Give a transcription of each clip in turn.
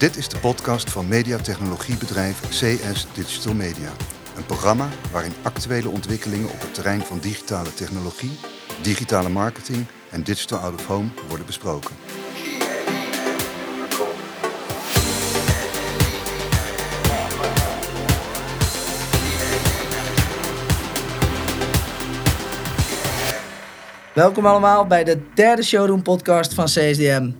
Dit is de podcast van mediatechnologiebedrijf CS Digital Media. Een programma waarin actuele ontwikkelingen op het terrein van digitale technologie, digitale marketing en digital out of home worden besproken. Welkom allemaal bij de derde Showroom podcast van CSDM.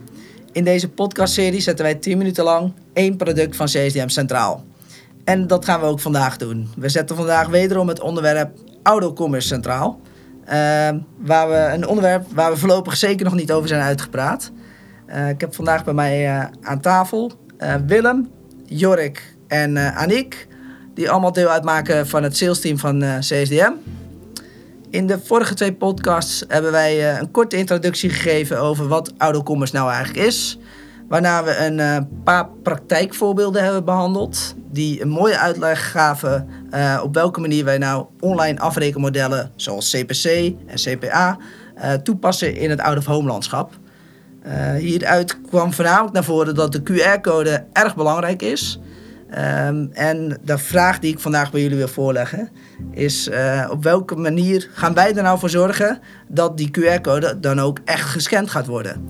In deze podcastserie zetten wij 10 minuten lang één product van CSDM centraal. En dat gaan we ook vandaag doen. We zetten vandaag wederom het onderwerp autocommerce centraal. Uh, waar we, een onderwerp waar we voorlopig zeker nog niet over zijn uitgepraat. Uh, ik heb vandaag bij mij uh, aan tafel uh, Willem, Jorik en Aniek. Die allemaal deel uitmaken van het salesteam van CSDM. In de vorige twee podcasts hebben wij een korte introductie gegeven over wat autocommerce nou eigenlijk is. Waarna we een uh, paar praktijkvoorbeelden hebben behandeld. Die een mooie uitleg gaven uh, op welke manier wij nou online afrekenmodellen zoals CPC en CPA toepassen in het out-of-home landschap. hieruit kwam voornamelijk naar voren dat de QR-code erg belangrijk is. Um, en de vraag die ik vandaag bij jullie wil voorleggen is op welke manier gaan wij er nou voor zorgen dat die QR-code dan ook echt gescand gaat worden.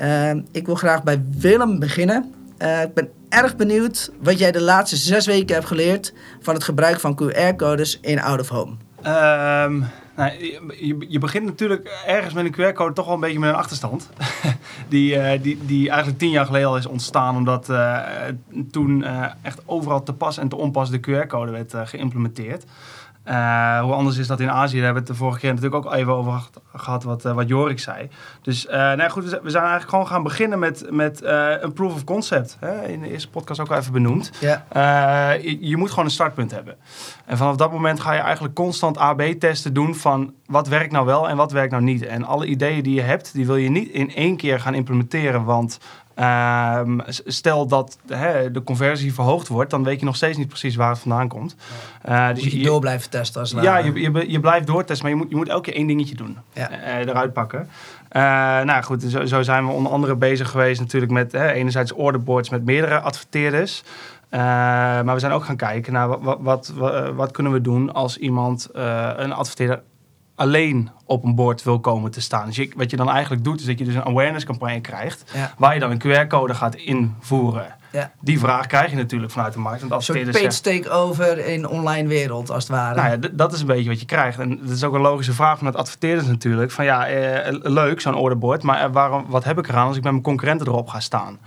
Uh, ik wil graag bij Willem beginnen. Uh, ik ben erg benieuwd wat jij de laatste zes weken hebt geleerd van het gebruik van QR-codes in Out of Home. Um, nou, je, je, begint natuurlijk ergens met een QR-code toch wel een beetje met een achterstand. die, uh, die, die eigenlijk tien jaar geleden al is ontstaan, omdat uh, toen echt overal te pas en te onpas de QR-code werd geïmplementeerd. Uh, hoe anders is dat in Azië? Daar hebben we het de vorige keer natuurlijk ook even over gehad, wat, uh, wat Jorik zei. Dus uh, nou goed, we zijn eigenlijk gewoon gaan beginnen met, met een proof of concept. Hè? In de eerste podcast ook al even benoemd. Ja. Je, je, moet gewoon een startpunt hebben. En vanaf dat moment ga je eigenlijk constant AB-testen doen van wat werkt nou wel en wat werkt nou niet. En alle ideeën die je hebt, die wil je niet in één keer gaan implementeren, want Um, stel dat hè, de conversie verhoogd wordt, dan weet je nog steeds niet precies waar het vandaan komt. Uh, dus je, je, door blijven testen als Ja, je, je, je, blijft doortesten, maar je moet, je moet elke keer één dingetje doen. Ja. Uh, eruit pakken. Uh, nou goed, zo, zo, zijn we onder andere bezig geweest natuurlijk met hè, enerzijds orderboards met meerdere adverteerders. maar we zijn ook gaan kijken naar wat, wat, wat, wat kunnen we doen als iemand een adverteerder alleen op een bord wil komen te staan. Dus je, wat je dan eigenlijk doet, is dat je dus een awareness campagne krijgt, ja. waar je dan een QR-code gaat invoeren. Ja. Die vraag krijg je natuurlijk vanuit de markt. Want als een page takeover in online wereld, als het ware. Nou ja, dat is een beetje wat je krijgt. En dat is ook een logische vraag vanuit adverteerders natuurlijk. Van ja, eh, leuk zo'n orderbord, maar eh, waarom, wat heb ik eraan als ik met mijn concurrenten erop ga staan?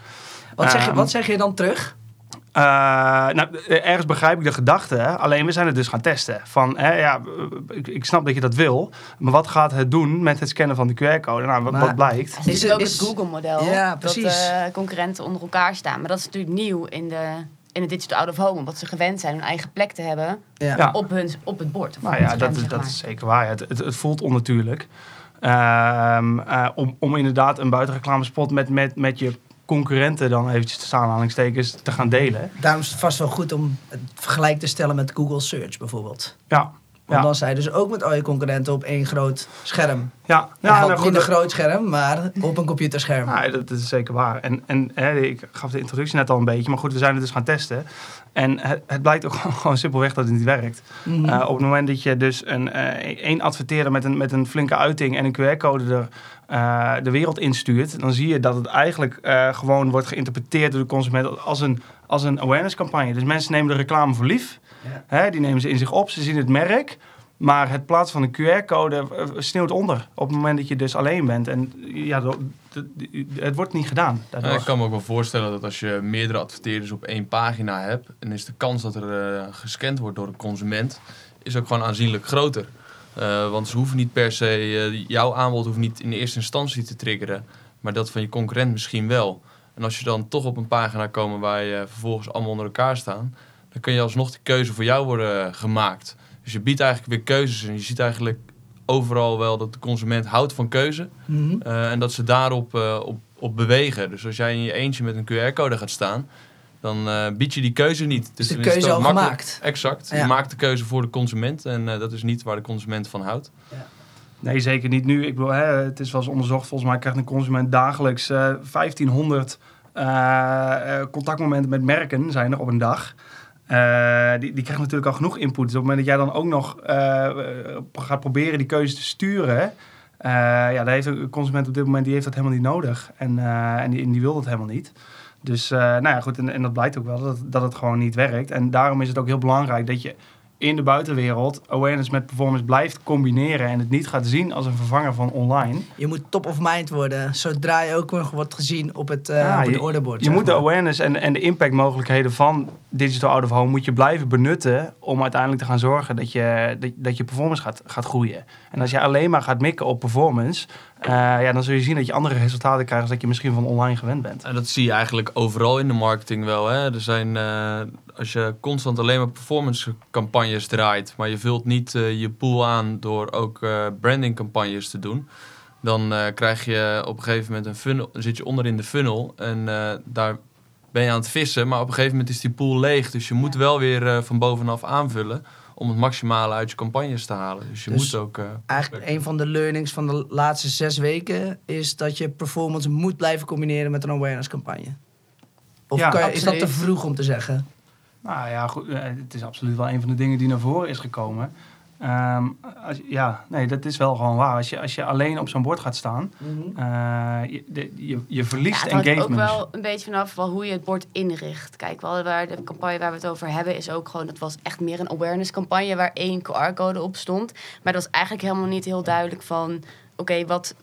Wat, zeg, je, wat zeg je dan terug? Uh, nou, ergens begrijp ik de gedachte. Alleen we zijn het dus gaan testen. Van, hè, ja, ik, ik, snap dat je dat wil. Maar wat gaat het doen met het scannen van de QR-code? Nou, wat, wat, blijkt? Het is, ook het Google-model. Ja. Dat uh, concurrenten onder elkaar staan. Maar dat is natuurlijk nieuw in de in het digital out of home, omdat ze gewend zijn een eigen plek te hebben ja. op, hun, op het bord. Nou ja, dat, is, dat is zeker waar. Het, het, het voelt onnatuurlijk. Um, uh, om, om inderdaad een buitenreclamespot met, met, met je concurrenten dan eventjes te aanhalingstekens te gaan delen. Daarom is het vast wel goed om het vergelijk te stellen met Google Search bijvoorbeeld. Ja. Want dan zijn dus ook met al je concurrenten op één groot scherm. Ja, ja nou, niet een groot scherm, maar op een computerscherm. Ja, dat, is zeker waar. En, en hè, ik gaf de introductie net al een beetje, maar goed, we zijn het dus gaan testen. En het, het blijkt ook gewoon simpelweg dat het niet werkt. Mm -hmm. uh, op het moment dat je dus een, uh, één adverteerder met een, met een flinke uiting en een QR-code er uh, de wereld instuurt, dan zie je dat het eigenlijk gewoon wordt geïnterpreteerd door de consument als een, als een awareness campagne. Dus mensen nemen de reclame voor lief. Hè, die nemen ze in zich op, ze zien het merk. Maar het plaatsen van een QR-code sneeuwt onder op het moment dat je dus alleen bent. En ja, het wordt niet gedaan. Ik kan me ook wel voorstellen dat als je meerdere adverteerders op één pagina hebt, dan is de kans dat er gescand wordt door een consument, is ook gewoon aanzienlijk groter. Want ze hoeven niet per se, jouw aanbod hoeft niet in de eerste instantie te triggeren, maar dat van je concurrent misschien wel. En als je dan toch op een pagina komt waar je vervolgens allemaal onder elkaar staan, dan kun je alsnog de keuze voor jou worden gemaakt. Dus je biedt eigenlijk weer keuzes en je ziet eigenlijk overal wel dat de consument houdt van keuze. Mm -hmm. uh, en dat ze daarop uh, op, op bewegen. Dus als jij in je eentje met een QR-code gaat staan, dan uh, bied je die keuze niet. Dus de keuze al gemaakt. Exact. Ja. Je maakt de keuze voor de consument en dat is niet waar de consument van houdt. Ja. Nee, zeker niet nu. Ik bedoel, hè, het is wel eens onderzocht. Volgens mij krijgt een consument dagelijks 1500 contactmomenten met merken zijn er op een dag. Die, die krijgt natuurlijk al genoeg input. Dus op het moment dat jij dan ook nog gaat proberen die keuze te sturen... ja, daar consument op dit moment die heeft dat helemaal niet nodig. En, en, die, en die wil dat helemaal niet. Dus nou ja, goed, en, en dat blijkt ook wel dat, dat het gewoon niet werkt. En daarom is het ook heel belangrijk dat je in de buitenwereld awareness met performance blijft combineren en het niet gaat zien als een vervanger van online. Je moet top of mind worden, zodra je ook nog wordt gezien op het, uh, op het orderbord. Je, moet de awareness en, en de impactmogelijkheden van digital out of home moet je blijven benutten om uiteindelijk te gaan zorgen dat je, dat, dat je performance gaat, gaat groeien. En als je alleen maar gaat mikken op performance, uh, ja, dan zul je zien dat je andere resultaten krijgt dan dat je misschien van online gewend bent. En dat zie je eigenlijk overal in de marketing wel. Hè? Er zijn, uh, als je constant alleen maar performance campagnes draait, maar je vult niet uh, je pool aan door ook branding campagnes te doen, dan krijg je op een gegeven moment een funnel, dan zit je onder in de funnel en daar ben je aan het vissen, maar op een gegeven moment is die pool leeg. Dus je moet wel weer van bovenaf aanvullen om het maximale uit je campagnes te halen. Dus je dus moet ook... Uh, eigenlijk een van de learnings van de laatste zes weken... is dat je performance moet blijven combineren met een awareness campagne. Of ja, kan, is dat te vroeg om te zeggen? Nou ja, goed, eh, het is absoluut wel een van de dingen die naar voren is gekomen. Ehm, als, ja, nee, dat is wel gewoon waar. Als je, als je alleen op zo'n bord gaat staan, mm je, je, je, verliest ja, het engagement. ook wel een beetje vanaf wel hoe je het bord inricht. Kijk, wel, waar de campagne waar we het over hebben is ook gewoon... dat was echt meer een awareness campagne waar één QR-code op stond. Maar dat was eigenlijk helemaal niet heel duidelijk van... oké, wat...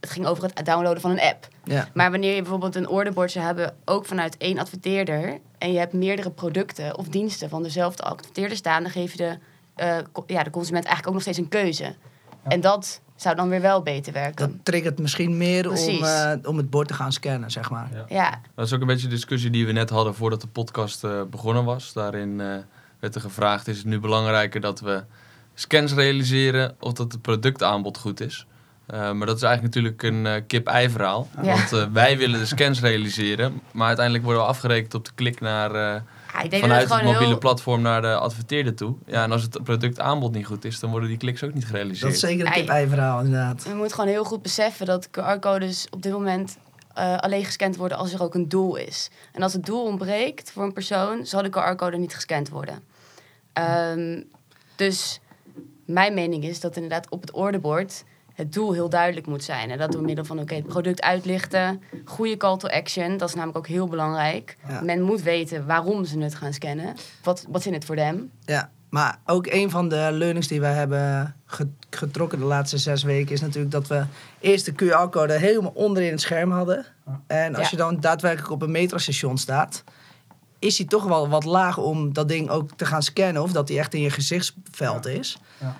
Het ging over het downloaden van een app. Ja. Maar wanneer je bijvoorbeeld een orderbord zou hebben... ook vanuit één adverteerder... en je hebt meerdere producten of diensten van dezelfde adverteerder staan... dan geef je de uh, ja, de consument eigenlijk ook nog steeds een keuze. En dat zou dan weer wel beter werken. Dat triggert misschien meer om, uh, om het bord te gaan scannen, zeg maar. Ja. ja. Dat is ook een beetje de discussie die we net hadden voordat de podcast uh, begonnen was. Daarin werd er gevraagd, is het nu belangrijker dat we scans realiseren of dat het productaanbod goed is? Maar dat is eigenlijk natuurlijk een kip-ei verhaal. Want wij willen de scans realiseren, maar uiteindelijk worden we afgerekend op de klik naar vanuit het, mobiele platform naar de adverteerder toe. Ja, en als het productaanbod niet goed is, dan worden die kliks ook niet gerealiseerd. Dat is zeker een kip-ei-verhaal, inderdaad. Je moet gewoon heel goed beseffen dat QR-codes op dit moment uh, alleen gescand worden als er ook een doel is. En als het doel ontbreekt voor een persoon, zal de QR-code niet gescand worden. Um, dus mijn mening is dat inderdaad op het ordebord het doel heel duidelijk moet zijn. En dat door middel van oké, het product uitlichten, goede call to action, dat is namelijk ook heel belangrijk. Men moet weten waarom ze het gaan scannen. Wat, wat is het voor hem? Ja, maar ook een van de learnings die we hebben getrokken de laatste zes weken is natuurlijk dat we eerst de QR-code helemaal onderin het scherm hadden. En als je dan daadwerkelijk op een metrostation staat, is hij toch wel wat laag om dat ding ook te gaan scannen. Of dat hij echt in je gezichtsveld is. Ja.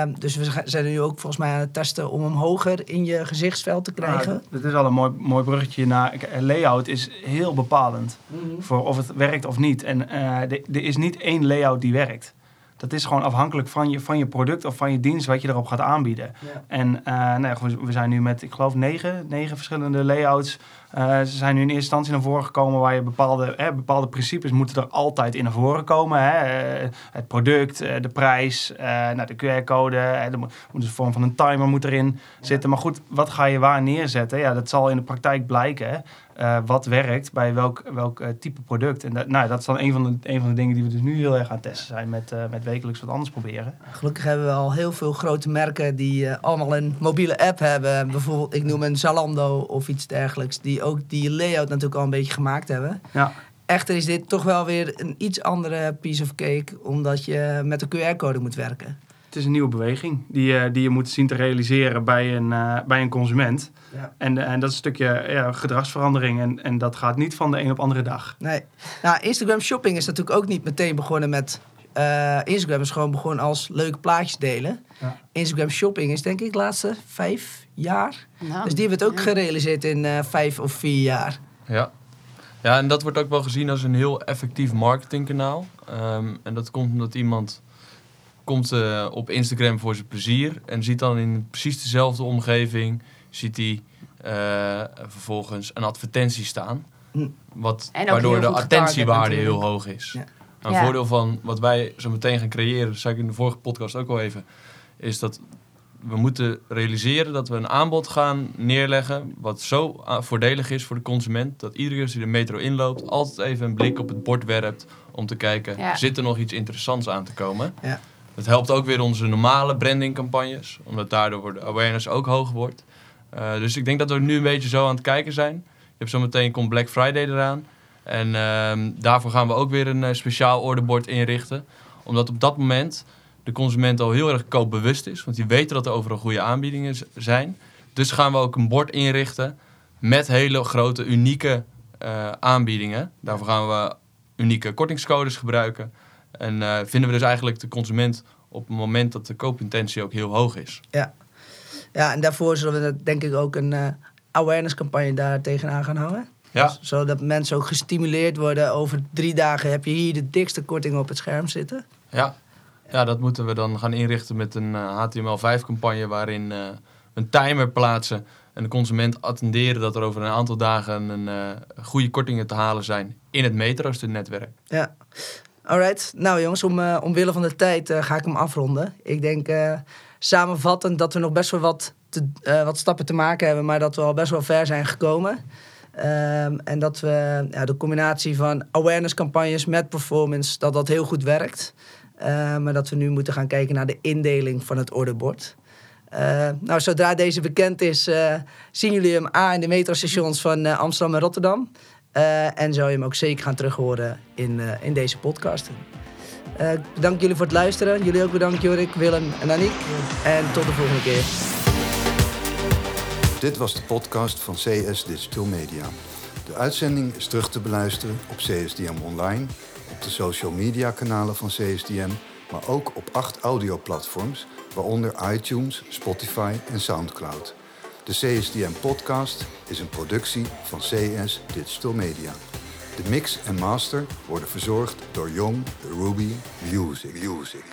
Ehm, dus we zijn nu ook volgens mij aan het testen om hem hoger in je gezichtsveld te krijgen. Ja, dat is al een mooi, mooi bruggetje naar. Layout is heel bepalend mhm. voor of het werkt of niet. En uh, er is niet één layout die werkt. Dat is gewoon afhankelijk van je, van je product of van je dienst wat je erop gaat aanbieden. En uh, nou, we zijn nu met, ik geloof, negen, negen verschillende layouts uh, ze zijn nu in eerste instantie naar voren gekomen waar je bepaalde, hè, bepaalde principes moeten er altijd in naar voren komen. Hè. Eh, het product, eh, de prijs, nou, de QR-code, moet een vorm van een timer moet erin zitten. Maar goed, wat ga je waar neerzetten? Ja, dat zal in de praktijk blijken. Wat werkt bij welk, welk type product. En dat, nou, dat is dan een van, de, een van de dingen die we dus nu heel erg aan het testen zijn met, met wekelijks wat anders proberen. Gelukkig hebben we al heel veel grote merken die allemaal een mobiele app hebben. Bijvoorbeeld, ik noem een Zalando of iets dergelijks, die ook die layout natuurlijk al een beetje gemaakt hebben. Ja. Echter is dit toch wel weer een iets andere piece of cake, omdat je met een QR-code moet werken. Het is een nieuwe beweging die, die je moet zien te realiseren bij een, bij een consument. Ja. En, en dat is een stukje ja, gedragsverandering. En, en dat gaat niet van de een op andere dag. Nee. Nou, Instagram shopping is natuurlijk ook niet meteen begonnen met. Uh, Instagram is gewoon begonnen als leuke plaatjes delen. Ja. Instagram shopping is denk ik de laatste vijf jaar. Nou, dus die hebben het ook gerealiseerd in uh, vijf of vier jaar. Ja. Ja, en dat wordt ook wel gezien als een heel effectief marketingkanaal. Um, en dat komt omdat iemand komt uh, op Instagram voor zijn plezier en ziet dan in precies dezelfde omgeving ziet hij uh, vervolgens een advertentie staan. Hm. Wat, waardoor de attentiewaarde heel hoog is. Ja. Een voordeel van wat wij zo meteen gaan creëren, dat zei ik in de vorige podcast ook al even, is dat we moeten realiseren dat we een aanbod gaan neerleggen wat zo ah, voordelig is voor de consument dat iedere keer als hij de metro inloopt altijd even een blik op het bord werpt om te kijken, Ja. zit er nog iets interessants aan te komen? Ja. Het helpt ook weer onze normale brandingcampagnes, omdat daardoor de awareness ook hoger wordt. Eh, dus ik denk dat we nu een beetje zo aan het kijken zijn. Je hebt zometeen komt Black Friday eraan. En ehm, daarvoor gaan we ook weer een eh, speciaal ordebord inrichten. Omdat op dat moment de consument al heel erg koopbewust is. Want die weten dat er overal goede aanbiedingen zijn. Dus gaan we ook een bord inrichten met hele grote, unieke eh, aanbiedingen. Daarvoor gaan we unieke kortingscodes gebruiken. En eh, vinden we dus eigenlijk de consument op het moment dat de koopintentie ook heel hoog is. Ja, en daarvoor zullen we denk ik ook een awareness campagne daar tegenaan gaan hangen. Ja, Zodat mensen ook gestimuleerd worden. Over drie dagen heb je hier de dikste korting op het scherm zitten. ja. ja, dat moeten we dan gaan inrichten met een eh, HTML5-campagne waarin eh, we een timer plaatsen en de consument attenderen dat er over een aantal dagen een eh, goede kortingen te halen zijn in het metrostudentnetwerk. Ja. Alright. Nou jongens, om, omwille van de tijd ga ik hem afronden. Ik denk samenvattend dat we nog best wel wat, te- wat stappen te maken hebben, maar dat we al best wel ver zijn gekomen. Ehm, en dat we ja, de combinatie van awareness campagnes met performance, dat dat heel goed werkt. Ehm, maar dat we nu moeten gaan kijken naar de indeling van het ordebord. Eh, nou, zodra deze bekend is, eh, zien jullie hem A in de metrostations van eh, Amsterdam en Rotterdam. Eh, en zou je hem ook zeker gaan terughoren in, in deze podcast. Eh, ik bedank jullie voor het luisteren. Jullie ook bedankt, Jorik, Willem en Aniek. En tot de volgende keer. Dit was de podcast van CS Digital Media. De uitzending is terug te beluisteren op CSDM Online, op de social media kanalen van CSDM, maar ook op acht audioplatforms, waaronder iTunes, Spotify en Soundcloud. De CSDM podcast is een productie van CS Digital Media. De mix en master worden verzorgd door Young Ruby. Music. Music.